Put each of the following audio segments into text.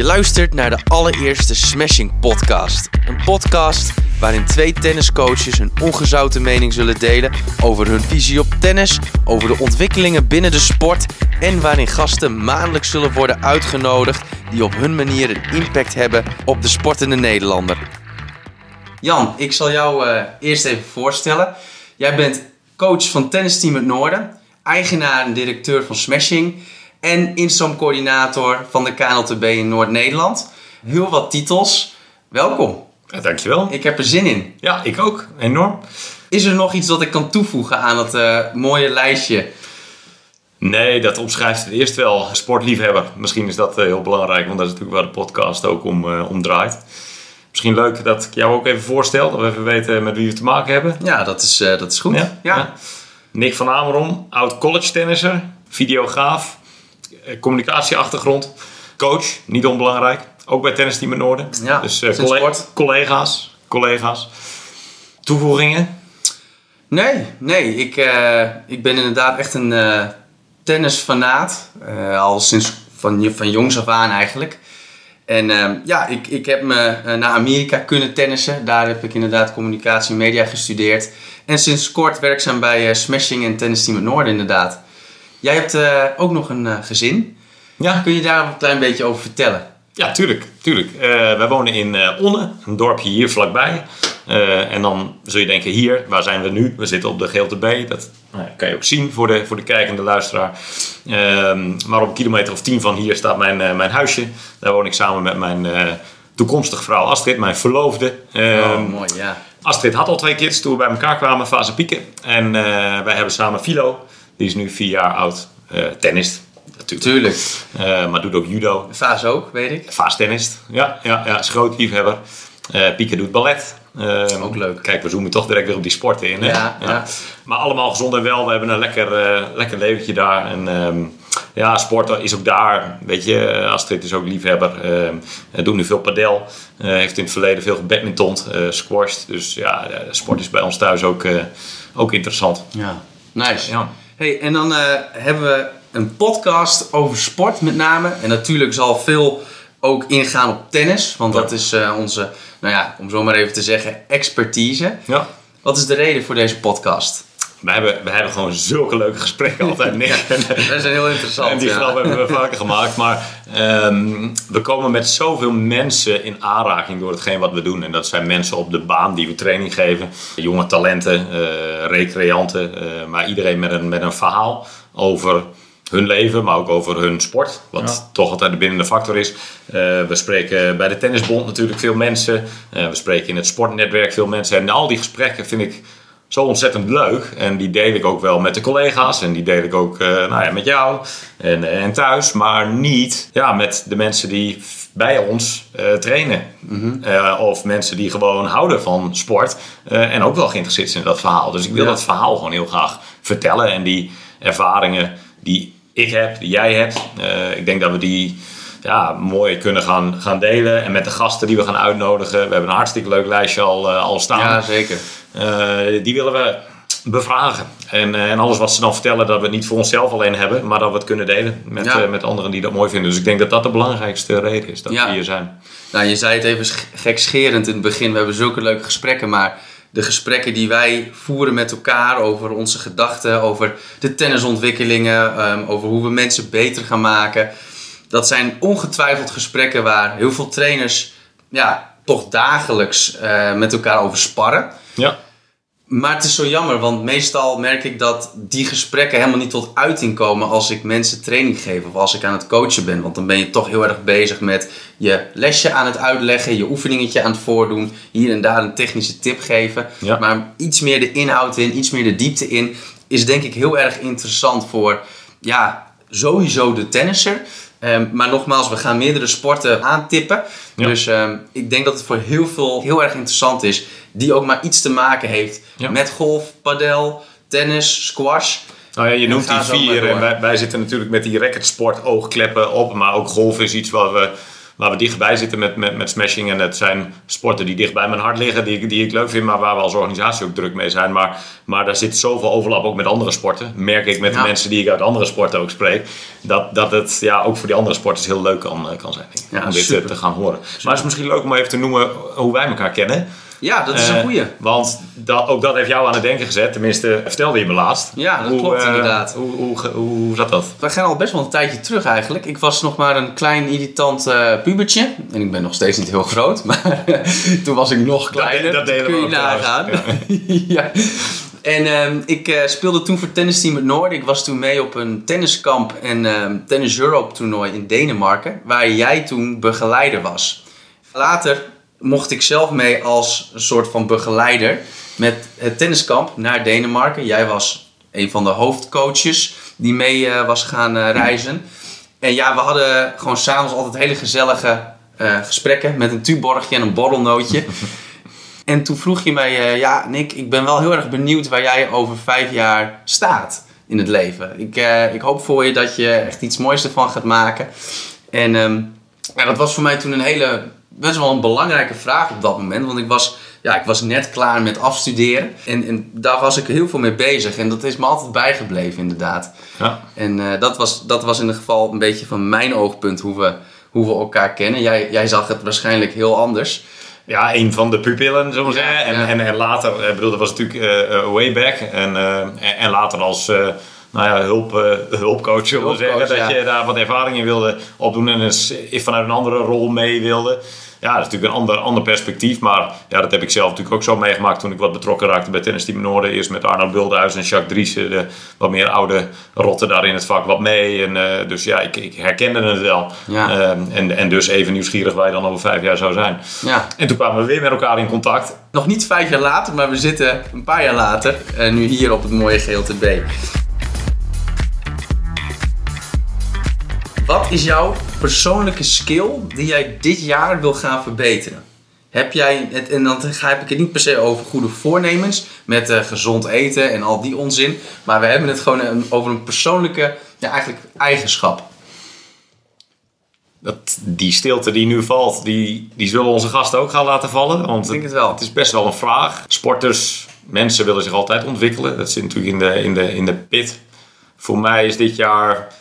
Je luistert naar de allereerste Smashing Podcast. Een podcast waarin twee tenniscoaches hun ongezouten mening zullen delen over hun visie op tennis, over de ontwikkelingen binnen de sport en waarin gasten maandelijks zullen worden uitgenodigd die op hun manier een impact hebben op de sportende Nederlander. Jan, ik zal jou uh, eerst even voorstellen. Jij bent coach van Tennisteam het Noorden, eigenaar en directeur van Smashing en instroomcoördinator van de KNLTB in Noord-Nederland. Heel wat titels. Welkom. Ja, dankjewel. Ik heb er zin in. Ja, ik ook. Enorm. Is er nog iets dat ik kan toevoegen aan dat uh, mooie lijstje? Nee, dat omschrijft het eerst wel. Sportliefhebber. Misschien is dat uh, heel belangrijk, want dat is natuurlijk waar de podcast ook om, uh, om draait. Misschien leuk dat ik jou ook even voorstel, dat we even weten met wie we te maken hebben. Ja, dat is, dat is goed. Ja? ja. Nick van Ameron, oud college tennisser, videograaf, communicatieachtergrond, coach, niet onbelangrijk. Ook bij Tennis Team Noorden. Ja, dus uh, collega collega's, collega's. Toevoegingen? Nee, nee. Ik, uh, ik ben inderdaad echt een uh, tennisfanaat. al sinds van, van jongs af aan eigenlijk. En ja, ik, ik heb me naar Amerika kunnen tennissen. Daar heb ik inderdaad communicatie en media gestudeerd. En sinds kort werkzaam bij Smashing en Tennis Team Noorden inderdaad. Jij hebt ook nog een gezin. Ja. Kun je daar een klein beetje over vertellen? Ja, tuurlijk. tuurlijk. Uh, wij wonen in Onne, een dorpje hier vlakbij. En dan zul je denken, hier, waar zijn we nu? We zitten op de GLTB. Dat nou, kan je ook zien voor de, voor de kijkende luisteraar. Ehm, maar op een kilometer of tien van hier staat mijn, mijn huisje. Daar woon ik samen met mijn toekomstige vrouw Astrid, mijn verloofde. oh, Ehm, mooi, ja. Astrid had al twee kids toen we bij elkaar kwamen, fase pieken. En wij hebben samen Philo, die is nu vier jaar oud, tennist. Natuurlijk. Uh, maar doet ook judo. Vaas ook, weet ik. Vaas tennist. Ja, ja, ja is groot liefhebber. Uh, Pieke doet ballet. Uh, ook leuk. Kijk, we zoomen toch direct weer op die sporten in. Hè? Ja, ja. ja. Maar allemaal gezond en wel. We hebben een lekker, uh, lekker leventje daar. En um, ja, sporten is ook daar. Weet je, Astrid is ook liefhebber. Uh, doet nu veel padel. heeft in het verleden veel gebadmintond, squashed. Dus ja, sport is bij ons thuis ook, ook interessant. Ja, nice. Ja. Hey, en dan hebben we een podcast over sport met name. En natuurlijk zal veel ook ingaan op tennis. Want ja. dat is uh, onze, nou ja, om zo maar even te zeggen, expertise. Ja. Wat is de reden voor deze podcast? We hebben, we hebben gewoon zulke leuke gesprekken altijd, Nick. dat zijn heel interessant. En die grap hebben we vaker gemaakt. Maar um, we komen met zoveel mensen in aanraking door hetgeen wat we doen. En dat zijn mensen op de baan die we training geven. Jonge talenten, uh, recreanten. Uh, maar iedereen met een, met een verhaal over hun leven, maar ook over hun sport. Wat ja. toch altijd de binnende factor is. Uh, we spreken bij de Tennisbond natuurlijk veel mensen. Uh, we spreken in het sportnetwerk veel mensen. En al die gesprekken vind ik zo ontzettend leuk. En die deel ik ook wel met de collega's. En die deel ik ook uh, nou ja, met jou en, en thuis. Maar niet ja, met de mensen die bij ons trainen. Mm-hmm. of mensen die gewoon houden van sport. en ook wel geïnteresseerd zijn in dat verhaal. Dus ik wil ja. dat verhaal gewoon heel graag vertellen. En die ervaringen die ik heb, die jij hebt. Ik denk dat we die ja, mooi kunnen gaan, gaan delen. En met de gasten die we gaan uitnodigen. We hebben een hartstikke leuk lijstje al, uh, al staan. Ja, zeker. Uh, die willen we bevragen. En, en alles wat ze dan vertellen, dat we het niet voor onszelf alleen hebben. Maar dat we het kunnen delen met, ja. met anderen die dat mooi vinden. Dus ik denk dat dat de belangrijkste reden is. Dat ja. we hier zijn. Nou, je zei het even gekscherend in het begin. We hebben zulke leuke gesprekken. Maar de gesprekken die wij voeren met elkaar over onze gedachten, over de tennisontwikkelingen, um, over hoe we mensen beter gaan maken. Dat zijn ongetwijfeld gesprekken waar heel veel trainers ja, toch dagelijks uh, met elkaar over sparren. Ja. Maar het is zo jammer, want meestal merk ik dat die gesprekken helemaal niet tot uiting komen als ik mensen training geef of als ik aan het coachen ben. Want dan ben je toch heel erg bezig met je lesje aan het uitleggen, je oefeningetje aan het voordoen, hier en daar een technische tip geven. Ja. Maar iets meer de inhoud in, iets meer de diepte in, is denk ik heel erg interessant voor ja, sowieso de tennisser. Um, maar nogmaals, we gaan meerdere sporten aantippen. Ja. Dus um, ik denk dat het voor heel veel heel erg interessant is. Die ook maar iets te maken heeft Ja. met golf, padel, tennis, squash. Nou ja, je noemt die vier. En wij, wij zitten natuurlijk met die racketsport oogkleppen op. Maar ook golf is iets waar we, waar we dichtbij zitten met, met, met smashing. En het zijn sporten die dicht bij mijn hart liggen, die, die ik leuk vind, maar waar we als organisatie ook druk mee zijn. Maar, maar daar zit zoveel overlap ook met andere sporten. Merk ik met de mensen die ik uit andere sporten ook spreek, dat, dat het ja, ook voor die andere sporters heel leuk kan, kan zijn ja, om dit te gaan horen. Maar het is misschien leuk om even te noemen hoe wij elkaar kennen. Ja, dat is een eh, goeie. want dat, ook dat heeft jou aan het denken gezet. Tenminste, vertelde je me laatst. Ja, dat klopt uh, inderdaad. Hoe, hoe, hoe, zat dat? We gaan al best wel een tijdje terug eigenlijk. Ik was nog maar een klein irritant uh, pubertje. En ik ben nog steeds niet heel groot. Maar toen was ik nog kleiner. Dat, dat kun je nagaan. Ja. En uh, ik uh, speelde toen voor tennisteam het Noorden. Ik was toen mee op een tenniskamp en uh, Tennis Europe toernooi in Denemarken. Waar jij toen begeleider was. Later mocht ik zelf mee als een soort van begeleider met het tenniskamp naar Denemarken. Jij was een van de hoofdcoaches die mee uh, was gaan uh, reizen. En ja, we hadden gewoon s'avonds altijd hele gezellige uh, gesprekken met een tuborgje en een borrelnootje. en toen vroeg je mij, ja Nick, ik ben wel heel erg benieuwd waar jij over vijf jaar staat in het leven. Ik, ik hoop voor je dat je echt iets moois ervan gaat maken. En um, ja, dat was voor mij toen een hele best wel een belangrijke vraag op dat moment. Want ik was, ja, ik was net klaar met afstuderen. En, en daar was ik heel veel mee bezig. En dat is me altijd bijgebleven, inderdaad. Ja. En uh, dat, was, dat was in ieder geval een beetje van mijn oogpunt hoe we, hoe we elkaar kennen. Jij, jij zag het waarschijnlijk heel anders. Ja, een van de pupillen, zullen we zeggen. En, en, en later, ik bedoel, dat was natuurlijk uh, way back. En, uh, en later als nou ja, hulp, uh, hulpcoach, zullen we zeggen. Dat je daar wat ervaring in wilde opdoen en eens vanuit een andere rol mee wilde ja, dat is natuurlijk een ander, ander perspectief. Maar ja, dat heb ik zelf natuurlijk ook zo meegemaakt toen ik wat betrokken raakte bij Tennis Team Noorden. Eerst met Arno Buldenhuis en Jacques Driessen, de wat meer oude rotten daar in het vak wat mee. En, uh, dus ja, ik, ik, herkende het wel. Ja. En, en dus even nieuwsgierig waar je dan over vijf jaar zou zijn. Ja. En toen kwamen we weer met elkaar in contact. Nog niet vijf jaar later, maar we zitten een paar jaar later. Uh, nu hier op het mooie GLTB. Wat is jouw persoonlijke skill die jij dit jaar wil gaan verbeteren? Heb jij, het, en dan heb ik het niet per se over goede voornemens met uh, gezond eten en al die onzin, maar we hebben het gewoon over een persoonlijke ja, eigenlijk eigenschap. Dat, die stilte die nu valt, die, die zullen onze gasten ook gaan laten vallen. Want ik denk het wel. Het is best wel een vraag. Sporters, mensen willen zich altijd ontwikkelen. Dat zit natuurlijk in de, in de, in de pit. Voor mij is dit jaar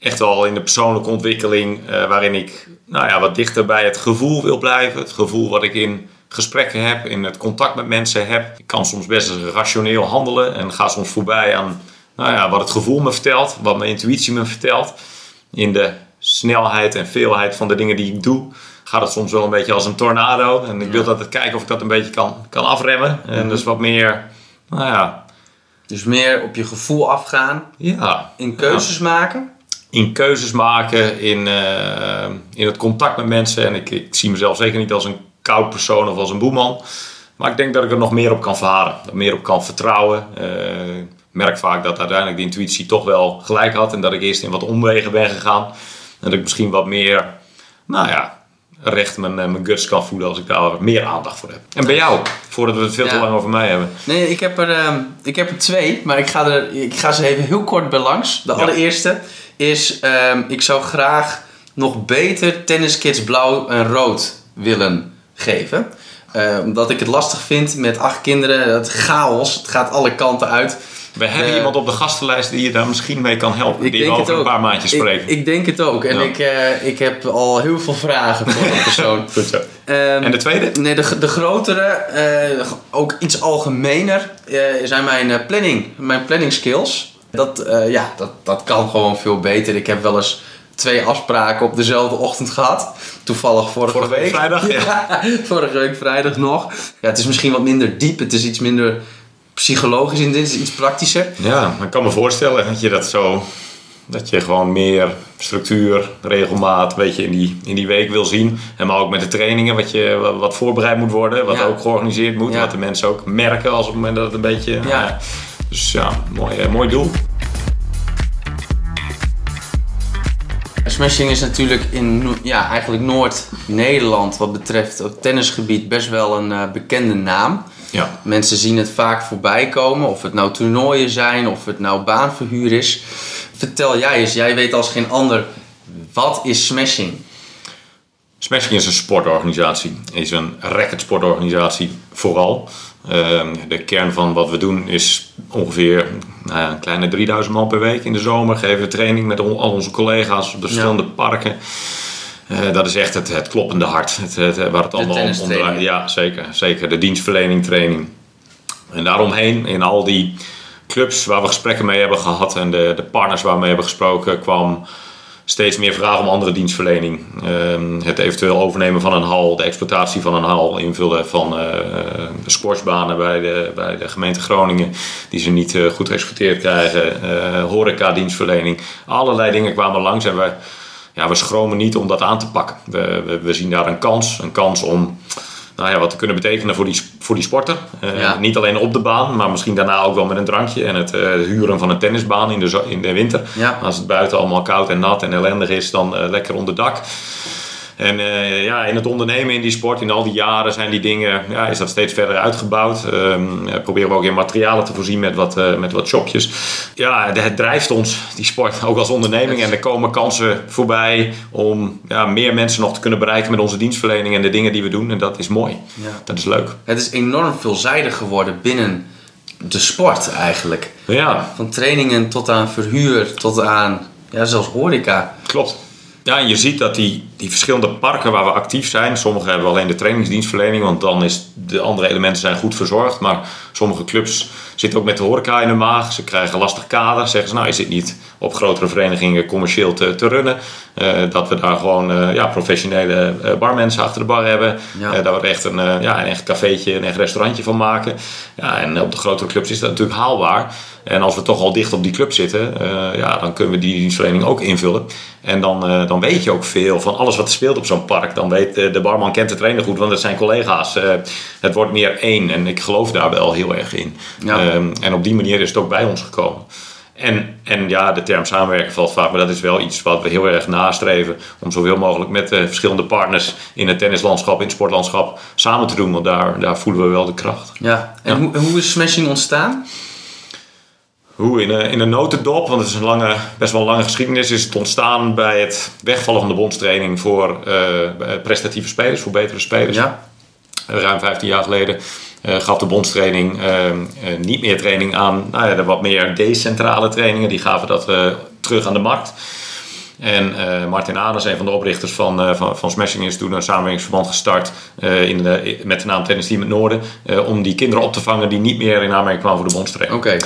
echt wel in de persoonlijke ontwikkeling, uh, waarin ik nou ja, wat dichter bij het gevoel wil blijven. Het gevoel wat ik in gesprekken heb, in het contact met mensen heb. Ik kan soms best rationeel handelen en ga soms voorbij aan nou ja, wat het gevoel me vertelt, wat mijn intuïtie me vertelt. In de snelheid en veelheid van de dingen die ik doe, gaat het soms wel een beetje als een tornado. En ik wil dat kijken of ik dat een beetje kan, kan afremmen. En dus wat meer, nou ja. Dus meer op je gevoel afgaan. Ja. In keuzes maken in keuzes maken, in, uh, in het contact met mensen. En ik, ik, zie mezelf zeker niet als een koud persoon of als een boeman. Maar ik denk dat ik er nog meer op kan varen, er meer op kan vertrouwen. Uh, ik merk vaak dat uiteindelijk de intuïtie toch wel gelijk had. En dat ik eerst in wat omwegen ben gegaan. En dat ik misschien wat meer, nou ja, recht mijn, eh, mijn guts kan voelen als ik daar meer aandacht voor heb. En bij jou, voordat we het veel te lang over mij hebben. Nee, ik heb er, uh, ik heb er twee, maar ik ga, er, ik ga ze even heel kort bij langs. De allereerste is, um, ik zou graag nog beter tenniskids blauw en rood willen geven. Uh, omdat ik het lastig vind met acht kinderen, het chaos, het gaat alle kanten uit. We hebben uh, iemand op de gastenlijst die je daar misschien mee kan helpen. Ik die we over een paar maandjes spreken. Ik, ik denk het ook. En ja. ik, uh, ik heb al heel veel vragen voor die persoon. Goed zo. Um, en de tweede? Nee, de, de grotere, eh, ook iets algemener, zijn mijn planning, mijn planning skills. Dat, uh, ja, dat, dat kan gewoon veel beter. Ik heb wel eens twee afspraken op dezelfde ochtend gehad. Toevallig vorige, vorige week. vrijdag, ja. ja. vorige week vrijdag nog. Ja, het is misschien wat minder diep. Het is iets minder psychologisch in dit. is iets praktischer. Ja, ik kan me voorstellen dat je dat zo... Dat je gewoon meer structuur, regelmaat, weet je, in die, in die week wil zien. En maar ook met de trainingen, wat, je, wat voorbereid moet worden. Wat ja. ook georganiseerd moet. Wat de mensen ook merken als op het moment dat het een beetje... Ja. Nou, dus ja, mooi, uh, mooi doel. Smashing is natuurlijk in ja, eigenlijk Noord-Nederland wat betreft het tennisgebied best wel een uh, bekende naam. Ja. Mensen zien het vaak voorbij komen, of het nou toernooien zijn, of het nou baanverhuur is. Vertel jij eens, jij weet als geen ander, wat is smashing? Smashing is een sportorganisatie. is een racketsportorganisatie vooral. Ehm, de kern van wat we doen is ongeveer nou ja, een kleine 3000 man per week in de zomer. Geven we training met al onze collega's op de verschillende parken. Uh, dat is echt het, het kloppende hart. Het, het, waar het allemaal om draait. Ja, zeker, zeker. De dienstverlening, training. En daaromheen, in al die clubs waar we gesprekken mee hebben gehad en de, de partners waar we mee hebben gesproken, kwam steeds meer vraag om andere dienstverlening. Ehm, het eventueel overnemen van een hal, de exploitatie van een hal, invullen van uh, squashbanen bij de, bij de gemeente Groningen die ze niet uh, goed geëxporteerd krijgen, uh, horeca dienstverlening. Allerlei dingen kwamen langs en we, ja, we schromen niet om dat aan te pakken. We, we, we zien daar een kans, een kans om nou ja, wat te kunnen betekenen voor die, voor die sporter. Uh, Niet alleen op de baan, maar misschien daarna ook wel met een drankje en het uh, huren van een tennisbaan in de, in de winter. Ja. Als het buiten allemaal koud en nat en ellendig is, dan uh, lekker onder dak. En uh, ja, in het ondernemen in die sport, in al die jaren zijn die dingen, ja, is dat steeds verder uitgebouwd. Um, proberen we ook in materialen te voorzien met wat, uh, met wat shopjes. Ja, het drijft ons, die sport, ook als onderneming. En er komen kansen voorbij om ja, meer mensen nog te kunnen bereiken met onze dienstverlening en de dingen die we doen. En dat is mooi. Ja. Dat is leuk. Het is enorm veelzijdig geworden binnen de sport eigenlijk. Ja. Van trainingen tot aan verhuur, tot aan ja, zelfs horeca. Klopt. Ja, je ziet dat die, die verschillende parken waar we actief zijn, sommige hebben alleen de trainingsdienstverlening, want dan is de andere elementen zijn goed verzorgd. Maar sommige clubs zitten ook met de horeca in de maag. Ze krijgen lastig kader. Zeggen ze, nou is het niet op grotere verenigingen commercieel te, te runnen. Uh, dat we daar gewoon uh, ja, professionele uh, barmensen achter de bar hebben. Ja. dat we er echt een, ja, een echt cafeetje, een echt restaurantje van maken. Ja, en op de grotere clubs is dat natuurlijk haalbaar. En als we toch al dicht op die club zitten, ja, dan kunnen we die dienstverlening ook invullen. En dan, dan weet je ook veel van alles wat er speelt op zo'n park. Dan weet de barman kent de trainer goed, want dat zijn collega's. het wordt meer één en ik geloof daar wel heel erg in. Ja. Um, en op die manier is het ook bij ons gekomen. En, en ja, de term samenwerken valt vaak, maar dat is wel iets wat we heel erg nastreven. Om zoveel mogelijk met de verschillende partners in het tennislandschap, in het sportlandschap samen te doen. Want daar, daar voelen we wel de kracht. Ja, en Hoe, hoe is Smashing ontstaan? Hoe in een, in een notendop, want het is een lange, best wel een lange geschiedenis, is het ontstaan bij het wegvallen van de bondstraining voor uh, prestatieve spelers, voor betere spelers. Ja. Ruim 15 jaar geleden gaf de bondstraining uh, uh, niet meer training aan nou ja, de wat meer decentrale trainingen. Die gaven dat terug aan de markt. En Martin Aders, een van de oprichters van, van, van Smashing, is toen een samenwerkingsverband gestart in de, met de naam Tennis Team het Noorden. om die kinderen op te vangen die niet meer in aanmerking kwamen voor de bondstraining. Oké.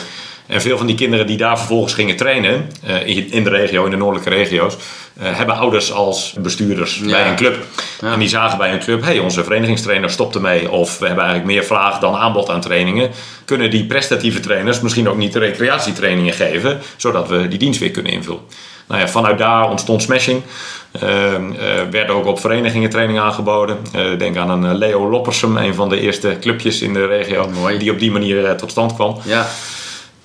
En veel van die kinderen die daar vervolgens gingen trainen, in de regio, in de noordelijke regio's, uh, hebben ouders als bestuurders bij een club. En die zagen bij een club, hey, onze verenigingstrainer stopt ermee. Of we hebben eigenlijk meer vraag dan aanbod aan trainingen. Kunnen die prestatieve trainers misschien ook niet de recreatietrainingen geven, zodat we die dienst weer kunnen invullen. Nou ja, vanuit daar ontstond Smashing. Uh, uh, werden ook op verenigingen training aangeboden. Uh, denk aan een Leo Loppersum, een van de eerste clubjes in de regio, Mooi. die op die manier tot stand kwam. Ja.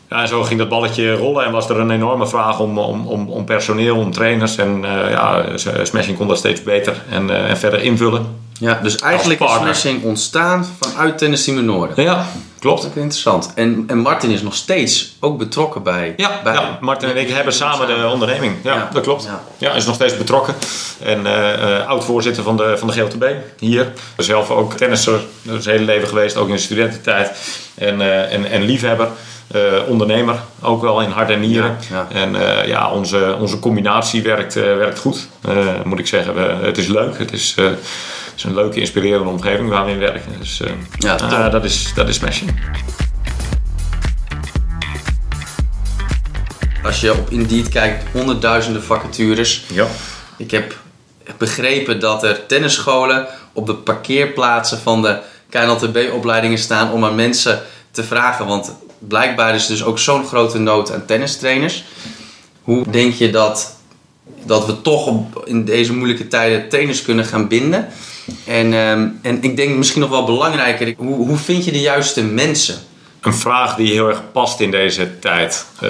Ja, en zo ging dat balletje rollen en was er een enorme vraag om, om, om, om personeel, om trainers. En uh, ja, Smashing kon dat steeds beter en, uh, en verder invullen. Ja, dus eigenlijk is Smashing ontstaan vanuit Tennis Team Noorden. Ja, klopt. Dat is interessant. En, en Martin is nog steeds ook betrokken bij... Ja, bij, ja Martin en ik hebben samen de onderneming. Ja, ja. dat klopt. Ja. ja, is nog steeds betrokken. En uh, oud-voorzitter van de, van de GLTB hier. Zelf ook tennisser, zijn hele leven geweest, ook in de studententijd. En, en, en liefhebber. Uh, ondernemer, ook wel in hart en nieren. En uh, ja, onze, onze combinatie werkt, uh, werkt goed, moet ik zeggen. We, het is leuk, het is, het is een leuke, inspirerende omgeving waar we in werken. Dus ja, dat, is, dat is smashing. Als je op Indeed kijkt, honderdduizenden vacatures. Ja. Ik heb begrepen dat er tennisscholen op de parkeerplaatsen van de KNLTB-opleidingen staan om aan mensen te vragen. Want blijkbaar is dus ook zo'n grote nood aan tennistrainers. Hoe denk je dat, dat we toch op, in deze moeilijke tijden trainers kunnen gaan binden? En, ehm, en ik denk misschien nog wel belangrijker, hoe, hoe vind je de juiste mensen? Een vraag die heel erg past in deze tijd. Uh,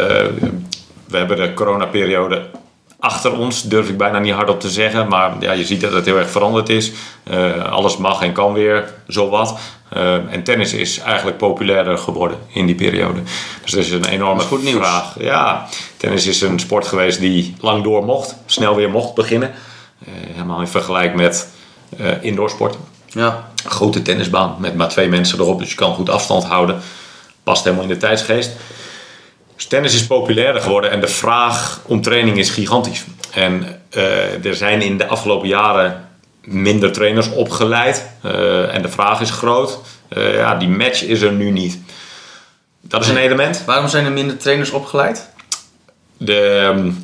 we hebben de coronaperiode achter ons, durf ik bijna niet hardop te zeggen. Maar ja, je ziet dat het heel erg veranderd is. Uh, alles mag en kan weer, zowat. Uh, en tennis is eigenlijk populairder geworden in die periode. Dus dat is een enorme goed nieuws. vraag. Ja, tennis is een sport geweest die lang door mocht, snel weer mocht beginnen. Uh, helemaal in vergelijking met uh, indoorsport. Ja. Een grote tennisbaan met maar twee mensen erop, dus je kan goed afstand houden. Past helemaal in de tijdsgeest. Dus tennis is populairder geworden en de vraag om training is gigantisch. En uh, er zijn in de afgelopen jaren minder trainers opgeleid uh, en de vraag is groot. Uh, ja, die match is er nu niet. Dat is een element. Waarom zijn er minder trainers opgeleid? De, um,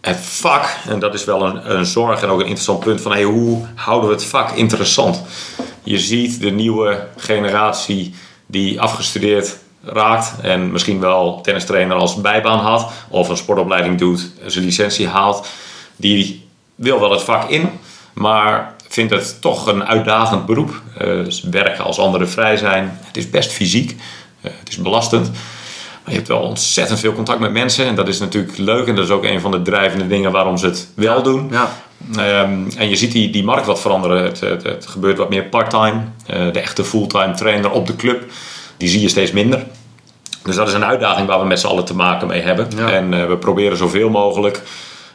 het vak, en dat is wel een, een, zorg en ook een interessant punt van hey, hoe houden we het vak interessant? Je ziet de nieuwe generatie die afgestudeerd raakt en misschien wel tennistrainer als bijbaan had of een sportopleiding doet, zijn licentie haalt, die wil wel het vak in, maar vindt het toch een uitdagend beroep. Uh, werken als anderen vrij zijn, het is best fysiek, uh, het is belastend. Maar je hebt wel ontzettend veel contact met mensen en dat is natuurlijk leuk en dat is ook een van de drijvende dingen waarom ze het wel doen. Ja. Um, en je ziet die, die markt wat veranderen. Het, het, het gebeurt wat meer part-time. Uh, de echte fulltime trainer op de club, die zie je steeds minder. Dus dat is een uitdaging waar we met z'n allen te maken mee hebben. Ja. En uh, we proberen zoveel mogelijk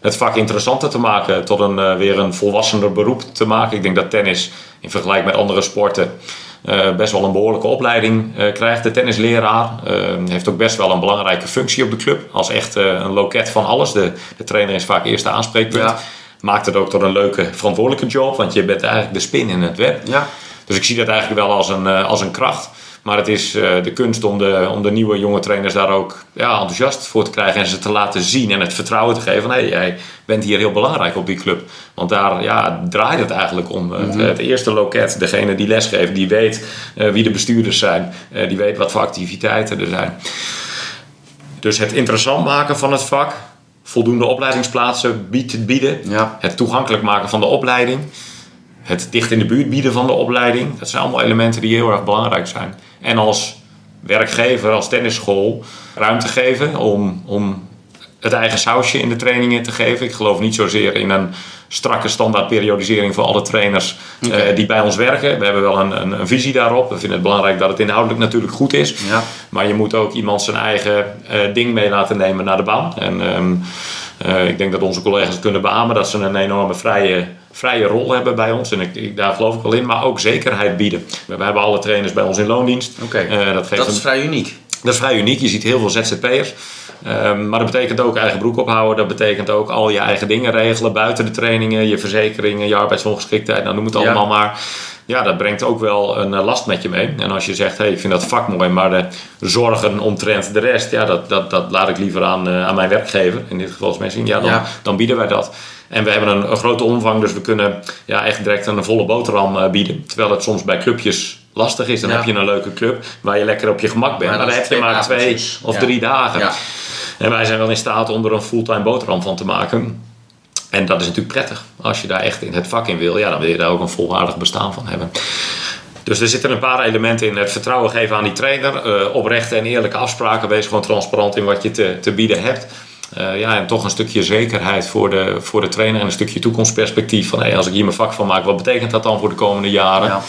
het vak interessanter te maken, tot een, uh, weer een volwassener beroep te maken. Ik denk dat tennis in vergelijking met andere sporten uh, best wel een behoorlijke opleiding uh, krijgt. De tennisleraar heeft ook best wel een belangrijke functie op de club. Als echt een loket van alles. De, de trainer is vaak eerste aanspreekpunt. Ja. Maakt het ook tot een leuke verantwoordelijke job, want je bent eigenlijk de spin in het web. Ja. Dus ik zie dat eigenlijk wel als een, als een kracht. Maar het is uh, de kunst om de, om de nieuwe jonge trainers daar ook ja, enthousiast voor te krijgen en ze te laten zien en het vertrouwen te geven van hé, hey, jij bent hier heel belangrijk op die club. Want daar ja, draait het eigenlijk om. Mm -hmm. het, het, eerste loket, degene die lesgeeft, die weet uh, wie de bestuurders zijn, uh, die weet wat voor activiteiten er zijn. Dus het interessant maken van het vak, voldoende opleidingsplaatsen bieden, ja. het toegankelijk maken van de opleiding het dicht in de buurt bieden van de opleiding. Dat zijn allemaal elementen die heel erg belangrijk zijn. En als werkgever, als tennisschool, ruimte geven om, om het eigen sausje in de trainingen te geven. Ik geloof niet zozeer in een strakke standaard periodisering voor alle trainers okay. uh, die bij ons werken. We hebben wel een, een, een, visie daarop. We vinden het belangrijk dat het inhoudelijk natuurlijk goed is. Ja. Maar je moet ook iemand zijn eigen uh, ding mee laten nemen naar de baan. En um, uh, ik denk dat onze collega's kunnen beamen dat ze een enorme vrije vrije rol hebben bij ons. En ik, ik, daar geloof ik wel in. Maar ook zekerheid bieden. We, hebben alle trainers bij ons in loondienst. Okay. Uh, dat, geeft dat is een, vrij uniek. Dat is vrij uniek. Je ziet heel veel ZZP'ers. Um, maar dat betekent ook eigen broek ophouden. Dat betekent ook al je eigen dingen regelen. Buiten de trainingen, je verzekeringen, je arbeidsongeschiktheid. Nou, noem het allemaal ja. maar. Ja, dat brengt ook wel een uh, last met je mee. En als je zegt, hey, ik vind dat vak mooi, maar de zorgen omtrent de rest, ja, dat, dat, dat laat ik liever aan, uh, aan mijn werkgever. In dit geval is mensen, ja, dan, Ja. dan bieden wij dat. En we hebben een, een grote omvang, dus we kunnen ja, echt direct een volle boterham uh, bieden. Terwijl het soms bij clubjes lastig is. Dan Ja. heb je een leuke club waar je lekker op je gemak bent. Maar dan heb je maar twee of Ja. drie dagen. En wij zijn wel in staat om er een fulltime boterham van te maken. En dat is natuurlijk prettig. Als je daar echt in het vak in wil, ja, dan wil je daar ook een volwaardig bestaan van hebben. Dus er zitten een paar elementen in. Het vertrouwen geven aan die trainer. eh, oprechte en eerlijke afspraken. Wees gewoon transparant in wat je te, te bieden hebt. Eh, ja, en toch een stukje zekerheid voor de, voor de trainer. En een stukje toekomstperspectief. Van hey, als ik hier mijn vak van maak, wat betekent dat dan voor de komende jaren? Ja.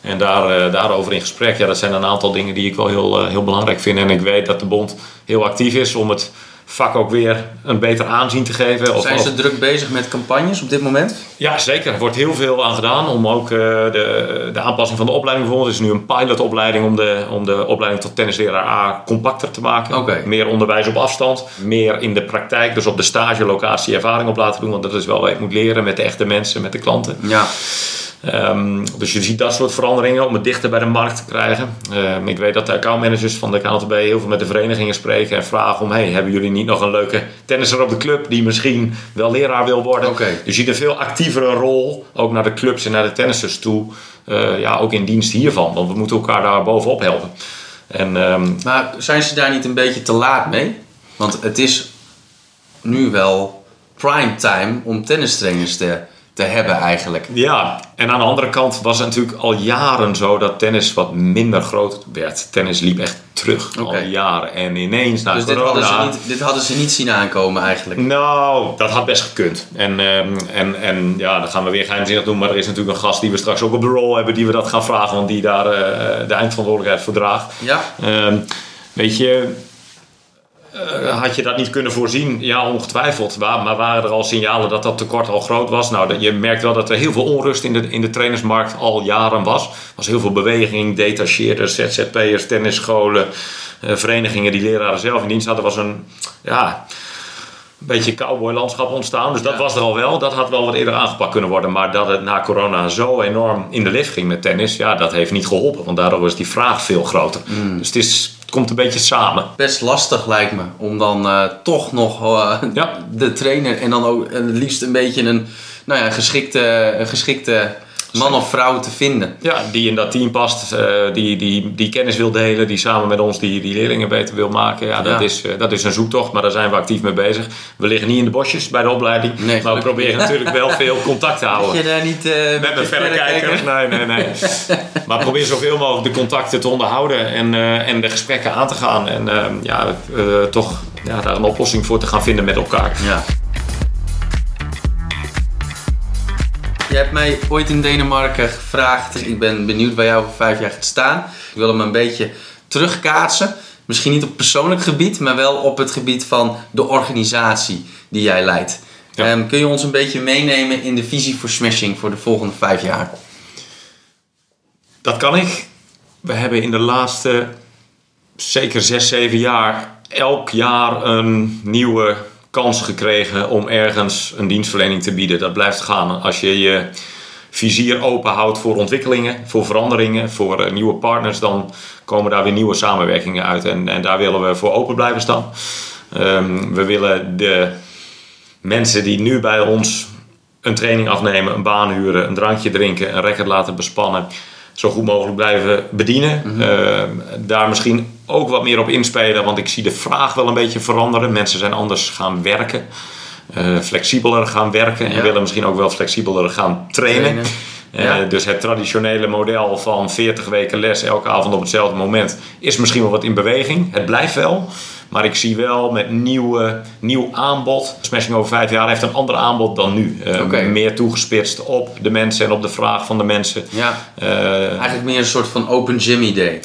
En daar, eh, daarover in gesprek. Ja, dat zijn een aantal dingen die ik wel heel, heel belangrijk vind. En ik weet dat de bond heel actief is om het vak ook weer een beter aanzien te geven. Of, Zijn ze druk bezig met campagnes op dit moment? ja, zeker. Er wordt heel veel aan gedaan om ook eh, de, de aanpassing van de opleiding bijvoorbeeld. Er is nu een pilotopleiding om de, om de opleiding tot tennisleraar A compacter te maken. Meer onderwijs op afstand. Meer in de praktijk, dus op de stagelocatie ervaring op laten doen. Want dat is wel wat je moet leren met de echte mensen, met de klanten. Ja. Ehm, dus je ziet dat soort veranderingen om het dichter bij de markt te krijgen. Ehm, ik weet dat de accountmanagers van de KNTB heel veel met de verenigingen spreken en vragen om... Hey, hebben jullie niet nog een leuke tennisser op de club die misschien wel leraar wil worden? Dus je ziet een veel actievere rol, ook naar de clubs en naar de tennissers toe. eh, ja, ook in dienst hiervan, want we moeten elkaar daar bovenop helpen. En ehm, Maar zijn ze daar niet een beetje te laat mee? Want het is nu wel prime time om tennistrainers te, te hebben eigenlijk. Ja, en aan de andere kant was het natuurlijk al jaren zo dat tennis wat minder groot werd. Tennis liep echt terug, al jaren. En ineens na Dus dit corona... hadden, ze niet, dit hadden ze niet zien aankomen eigenlijk. Nou, dat had best gekund. En, ehm, en, en ja, dan gaan we weer geheimzinnig doen. Maar er is natuurlijk een gast die we straks ook op de roll hebben... die we dat gaan vragen, want die daar eh, de eindverantwoordelijkheid voor draagt. Ja. Ehm, weet je, Eh, had je dat niet kunnen voorzien? Ja, ongetwijfeld. Maar, maar waren er al signalen dat dat tekort al groot was? Nou, dat- je merkt wel dat er heel veel onrust in de, in de trainersmarkt al jaren was. Er was heel veel beweging, detacheerders, ZZP'ers, tennisscholen, eh, verenigingen die leraren zelf in dienst hadden. Er was een, ja, een beetje cowboylandschap ontstaan. Dus dat Ja. was er al wel. Dat had wel wat eerder aangepakt kunnen worden. Maar dat het na corona zo enorm in de lift ging met tennis, ja, dat heeft niet geholpen. Want daardoor is die vraag veel groter. Dus het, is, het komt een beetje samen. Best lastig lijkt me om dan eh, toch nog eh, Ja. de trainer en dan ook het liefst een beetje een nou ja, geschikte, een geschikte man of vrouw te vinden. Ja, die in dat team past, eh, die, die, die kennis wil delen, die samen met ons die, die leerlingen beter wil maken. Ja, dat, Ja. Is, eh, dat is een zoektocht, maar daar zijn we actief mee bezig. We liggen niet in de bosjes bij de opleiding, Nee, maar we proberen natuurlijk wel veel contact te houden. je daar niet eh, Met mijn verrekijker. Nee, nee, nee. maar probeer zoveel mogelijk de contacten te onderhouden en, eh, en de gesprekken aan te gaan. En ja, eh, toch ja, daar een oplossing voor te gaan vinden met elkaar. Ja. Je hebt mij ooit in Denemarken gevraagd. Ik ben benieuwd waar jij over vijf jaar gaat staan. Ik wil hem een beetje terugkaatsen. Misschien niet op persoonlijk gebied, maar wel op het gebied van de organisatie die jij leidt. Ja. Ehm, kun je ons een beetje meenemen in de visie voor Smashing voor de volgende vijf jaar? Dat kan ik. We hebben in de laatste zeker zes, zeven jaar elk jaar een nieuwe kans gekregen om ergens een dienstverlening te bieden. Dat blijft gaan. Als je je vizier open houdt voor ontwikkelingen, voor veranderingen, voor eh, nieuwe partners, dan komen daar weer nieuwe samenwerkingen uit. En, en daar willen we voor open blijven staan. Ehm, we willen de mensen die nu bij ons een training afnemen, een baan huren, een drankje drinken, een record laten bespannen, zo goed mogelijk blijven bedienen. Ehm, daar misschien ook wat meer op inspelen, want ik zie de vraag wel een beetje veranderen. Mensen zijn anders gaan werken, eh, flexibeler gaan werken en willen misschien ook wel flexibeler gaan trainen. Trainen. Eh. Dus het traditionele model van 40 weken les elke avond op hetzelfde moment is misschien wel wat in beweging. Het blijft wel. Maar ik zie wel met nieuwe, nieuw aanbod. Smashing over vijf jaar heeft een ander aanbod dan nu. Eh, Oké. Meer toegespitst op de mensen en op de vraag van de mensen. Ja, Eh, eigenlijk meer een soort van open gym idee.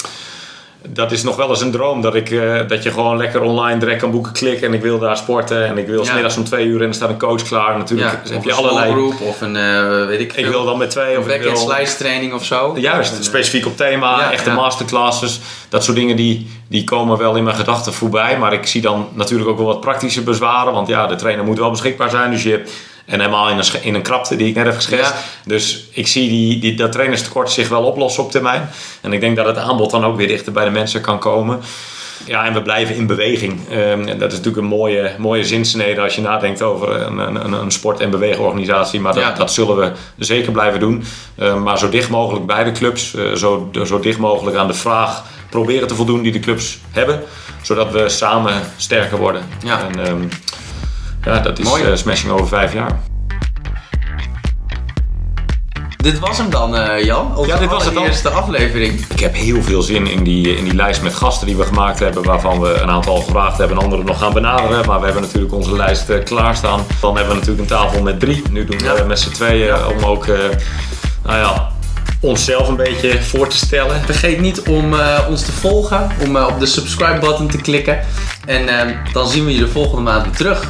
Dat is nog wel eens een droom. Dat, ik, eh, dat je gewoon lekker online direct kan boeken klikken. En ik wil daar sporten. En ik wil Ja. smiddags om twee uur en er staat een coach klaar. Natuurlijk Ja, heb of je allerlei... group of een, eh, weet ik Ik wil dan met twee of back-end slice training of zo. Juist, een, specifiek op thema, Ja, echte masterclasses. Dat soort dingen die, die komen wel in mijn gedachten voorbij. Maar ik zie dan natuurlijk ook wel wat praktische bezwaren. Want ja, de trainer moet wel beschikbaar zijn. Dus je, en helemaal in een, in een krapte die ik net heb geschetst. Ja. Dus ik zie die, die, dat trainerstekort zich wel oplossen op termijn. En ik denk dat het aanbod dan ook weer dichter bij de mensen kan komen. Ja, en we blijven in beweging. Ehm, dat is natuurlijk een mooie, mooie zinsnede als je nadenkt over een, een, een sport- en beweegorganisatie. Maar dat, Ja. dat zullen we zeker blijven doen. Ehm, maar zo dicht mogelijk bij de clubs, eh, zo, zo dicht mogelijk aan de vraag proberen te voldoen die de clubs hebben. Zodat we samen sterker worden. Ja. En, ehm, ja, dat is Mooi. eh, smashing over vijf jaar. Dit was hem dan, eh, Jan. Onze Ja, dit was het dan. eerste aflevering. Ik heb heel veel zin in die, in die lijst met gasten die we gemaakt hebben, waarvan we een aantal al gevraagd hebben en anderen nog gaan benaderen. Maar we hebben natuurlijk onze lijst eh, klaarstaan. Dan hebben we natuurlijk een tafel met drie. Nu doen we Ja. met z'n tweeën om ook nou ja, onszelf een beetje voor te stellen. Vergeet niet om ons te volgen, om op de subscribe button te klikken. En dan zien we je de volgende maand weer terug.